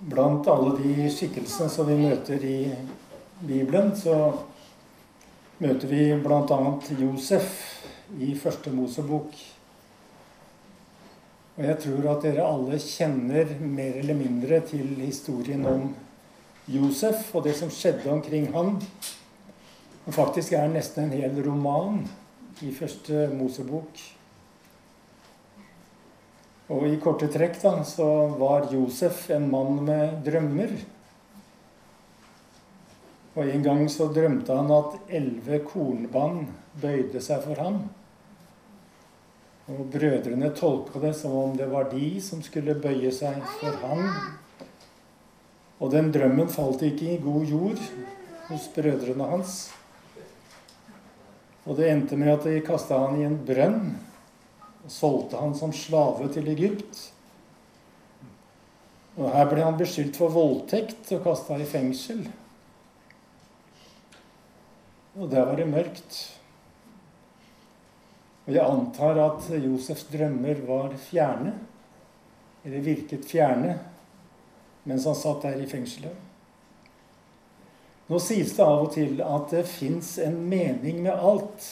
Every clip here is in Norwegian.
Blant alle de skikkelsene som vi møter i Bibelen, så møter vi bl.a. Josef i første Mosebok. Og jeg tror at dere alle kjenner mer eller mindre til historien om Josef og det som skjedde omkring han. Og faktisk er nesten en hel roman i første Mosebok. Og i korte trekk da, så var Josef en mann med drømmer. Og en gang så drømte han at elleve kornband bøyde seg for ham. Og brødrene tolka det som om det var de som skulle bøye seg for ham. Og den drømmen falt ikke i god jord hos brødrene hans. Og det endte med at de kasta han i en brønn solgte han som slave til Egypt. Og Her ble han beskyldt for voldtekt og kasta i fengsel. Og der var det mørkt. Og jeg antar at Josefs drømmer var fjerne, eller virket fjerne, mens han satt der i fengselet. Nå sies det av og til at det fins en mening med alt.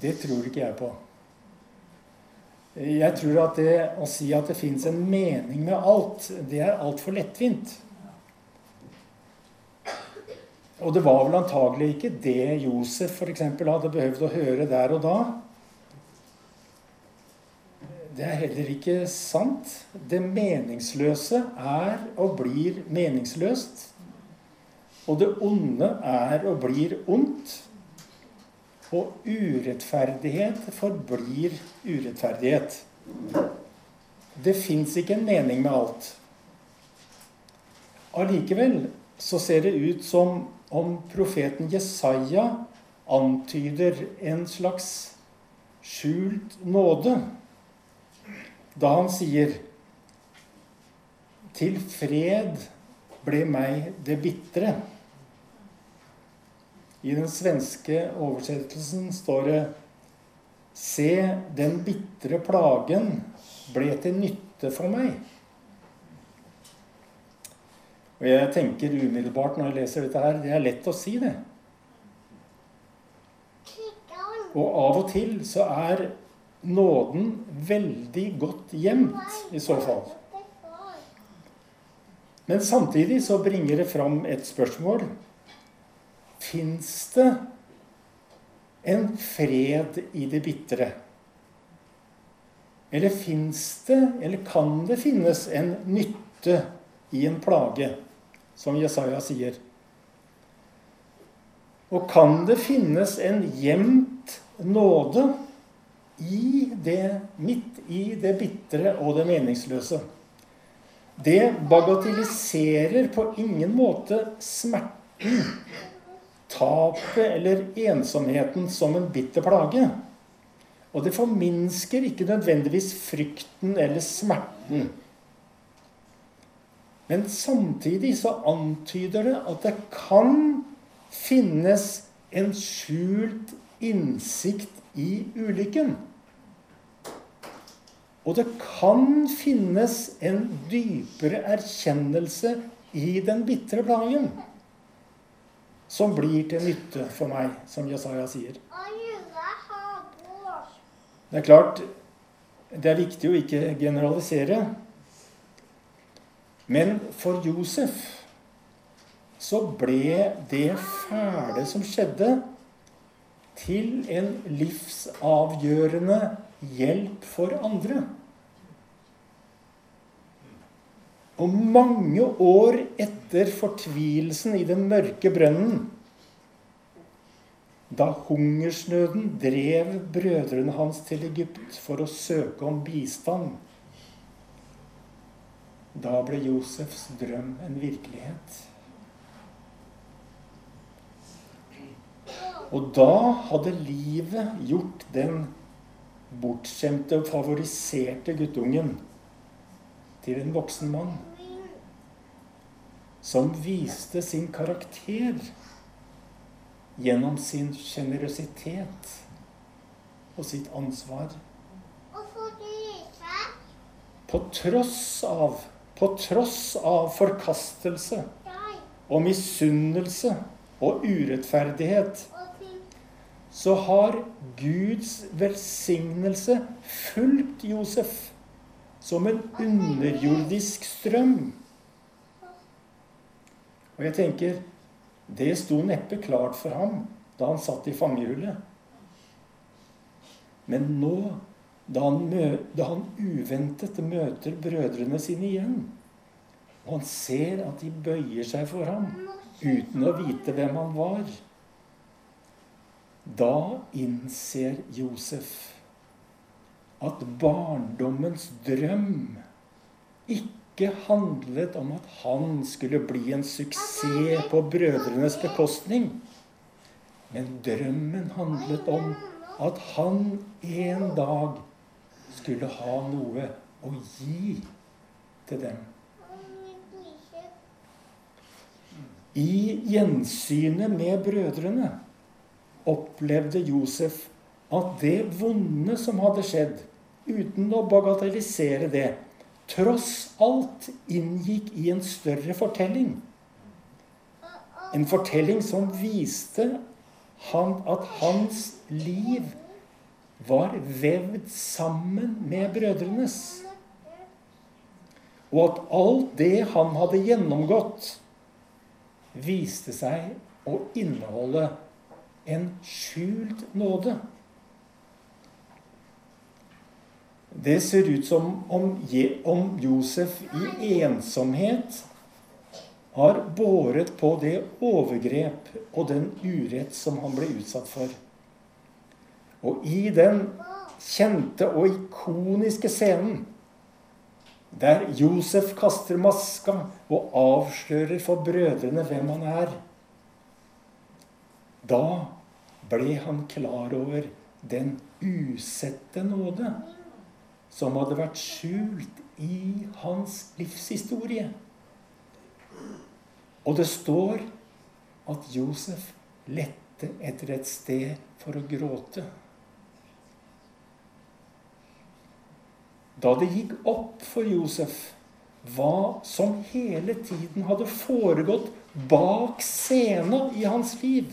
Det tror ikke jeg på. Jeg tror at det å si at det fins en mening med alt, det er altfor lettvint. Og det var vel antagelig ikke det Josef f.eks. hadde behøvd å høre der og da. Det er heller ikke sant. Det meningsløse er og blir meningsløst. Og det onde er og blir ondt. Og urettferdighet forblir urettferdighet. Det fins ikke en mening med alt. Allikevel så ser det ut som om profeten Jesaja antyder en slags skjult nåde da han sier Til fred ble meg det bitre. I den svenske oversettelsen står det Se, den bitre plagen ble til nytte for meg. Og jeg tenker umiddelbart når jeg leser dette her, det er lett å si det. Og av og til så er nåden veldig godt gjemt i så fall. Men samtidig så bringer det fram et spørsmål Fins det en fred i det bitre? Eller fins det, eller kan det finnes en nytte i en plage, som Jesaja sier? Og kan det finnes en gjemt nåde i det, midt i det bitre og det meningsløse? Det bagatelliserer på ingen måte smerten tapet eller ensomheten som en bitter plage. Og det forminsker ikke nødvendigvis frykten eller smerten. Men samtidig så antyder det at det kan finnes en skjult innsikt i ulykken. Og det kan finnes en dypere erkjennelse i den bitre plagen som blir til nytte for meg, som Jesaja sier. Det er klart det er viktig å ikke generalisere. Men for Josef så ble det fæle som skjedde, til en livsavgjørende hjelp for andre. Og mange år etter fortvilelsen i den mørke brønnen, da hungersnøden drev brødrene hans til Egypt for å søke om bistand, da ble Josefs drøm en virkelighet. Og da hadde livet gjort den bortskjemte og favoriserte guttungen til en voksen mann som viste sin karakter gjennom sin sjenerøsitet og sitt ansvar. På tross av på tross av forkastelse og misunnelse og urettferdighet, så har Guds velsignelse fulgt Josef som en underjordisk strøm. Og jeg tenker det sto neppe klart for ham da han satt i fangehullet. Men nå, da han, da han uventet møter brødrene sine igjen, og han ser at de bøyer seg for ham uten å vite hvem han var, da innser Josef at barndommens drøm ikke handlet om at han skulle bli en suksess på brødrenes bekostning. Men drømmen handlet om at han en dag skulle ha noe å gi til dem. I gjensynet med brødrene opplevde Josef at det vonde som hadde skjedd, uten å bagatellisere det, tross alt inngikk i en større fortelling. En fortelling som viste han at hans liv var vevd sammen med brødrenes. Og at alt det han hadde gjennomgått, viste seg å inneholde en skjult nåde. Det ser ut som om, Josef i ensomhet har båret på det overgrep og den urett som han ble utsatt for. Og i den kjente og ikoniske scenen der Josef kaster maska og avslører for brødrene hvem han er, da ble han klar over den usette nåde som hadde vært skjult i hans livshistorie. Og det står at Josef lette etter et sted for å gråte. Da det gikk opp for Josef hva som hele tiden hadde foregått bak scenen i hans liv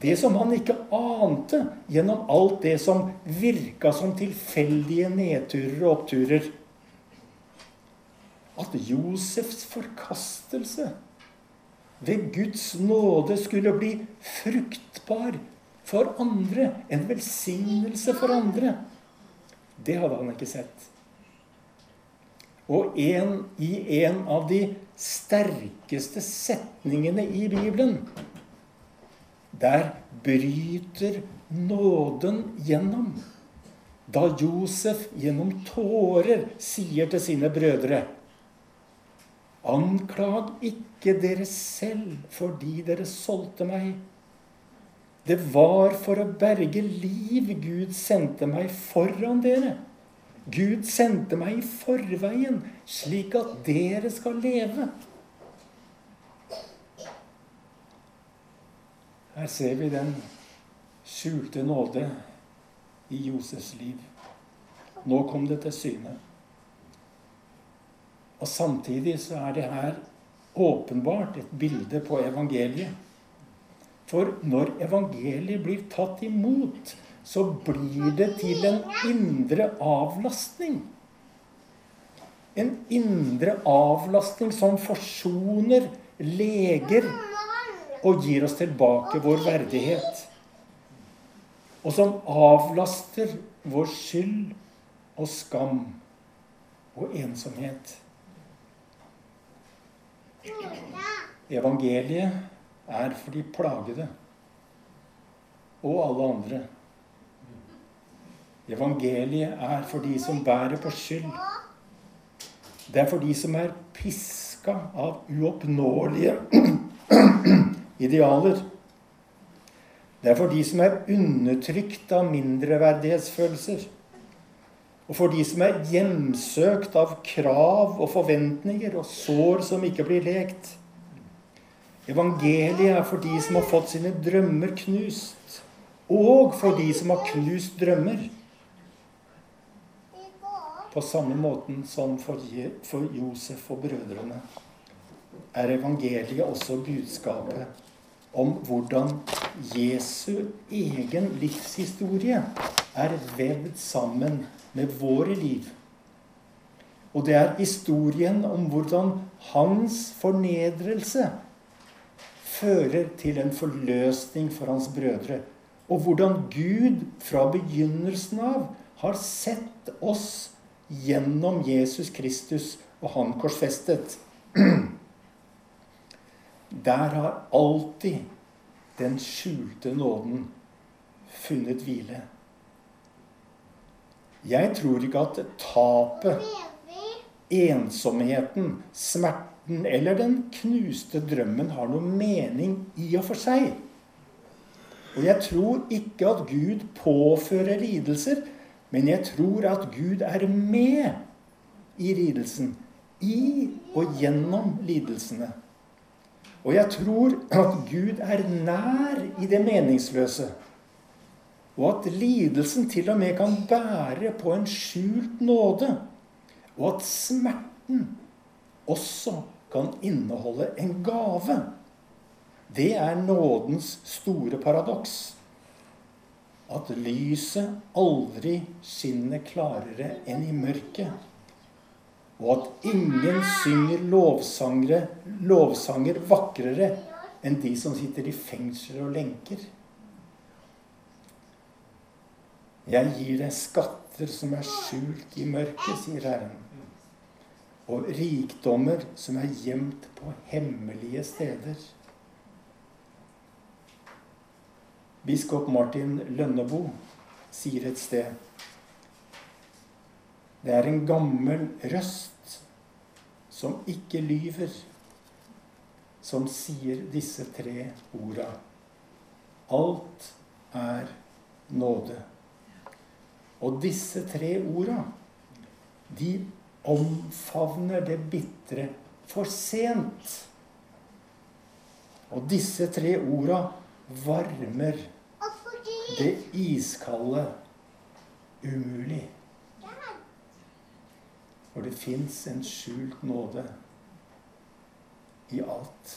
det som han ikke ante gjennom alt det som virka som tilfeldige nedturer og oppturer. At Josefs forkastelse ved Guds nåde skulle bli fruktbar for andre, en velsignelse for andre, det hadde han ikke sett. Og en, i en av de sterkeste setningene i Bibelen der bryter nåden gjennom. Da Josef gjennom tårer sier til sine brødre Anklag ikke dere selv fordi dere solgte meg. Det var for å berge liv Gud sendte meg foran dere. Gud sendte meg i forveien, slik at dere skal leve. Her ser vi den skjulte nåde i Josefs liv. Nå kom det til syne. Og samtidig så er det her åpenbart et bilde på evangeliet. For når evangeliet blir tatt imot, så blir det til en indre avlastning. En indre avlastning som forsoner, leger og gir oss tilbake vår verdighet. Og som avlaster vår skyld og skam og ensomhet. Evangeliet er for de plagede og alle andre. Evangeliet er for de som bærer på skyld. Det er for de som er piska av uoppnåelige idealer. Det er for de som er undertrykt av mindreverdighetsfølelser. Og for de som er hjemsøkt av krav og forventninger og sår som ikke blir lekt. Evangeliet er for de som har fått sine drømmer knust. Og for de som har knust drømmer. på samme måten som for, Josef og brødrene, er evangeliet også budskapet om hvordan Jesu egen livshistorie er vevd sammen med våre liv. Og det er historien om hvordan hans fornedrelse fører til en forløsning for hans brødre. Og hvordan Gud fra begynnelsen av har sett oss gjennom Jesus Kristus og han korsfestet. Der har alltid den skjulte nåden funnet hvile. Jeg tror ikke at tapet, ensomheten, smerten eller den knuste drømmen har noe mening i og for seg. Og jeg tror ikke at Gud påfører lidelser, men jeg tror at Gud er med i lidelsen. I og gjennom lidelsene. Og jeg tror at Gud er nær i det meningsløse. Og at lidelsen til og med kan bære på en skjult nåde. Og at smerten også kan inneholde en gave. Det er nådens store paradoks. At lyset aldri skinner klarere enn i mørket. Og at ingen synger lovsanger vakrere enn de som sitter i fengsler og lenker. Jeg gir deg skatter som er skjult i mørket, sier Herren. Og rikdommer som er gjemt på hemmelige steder. Biskop Martin Lønneboe sier et sted Det er en gammel røst som ikke lyver, som sier disse tre orda. Alt er nåde. Og disse tre orda, de omfavner det bitre for sent. Og disse tre orda varmer det iskalde umulig. For det fins en skjult nåde i alt.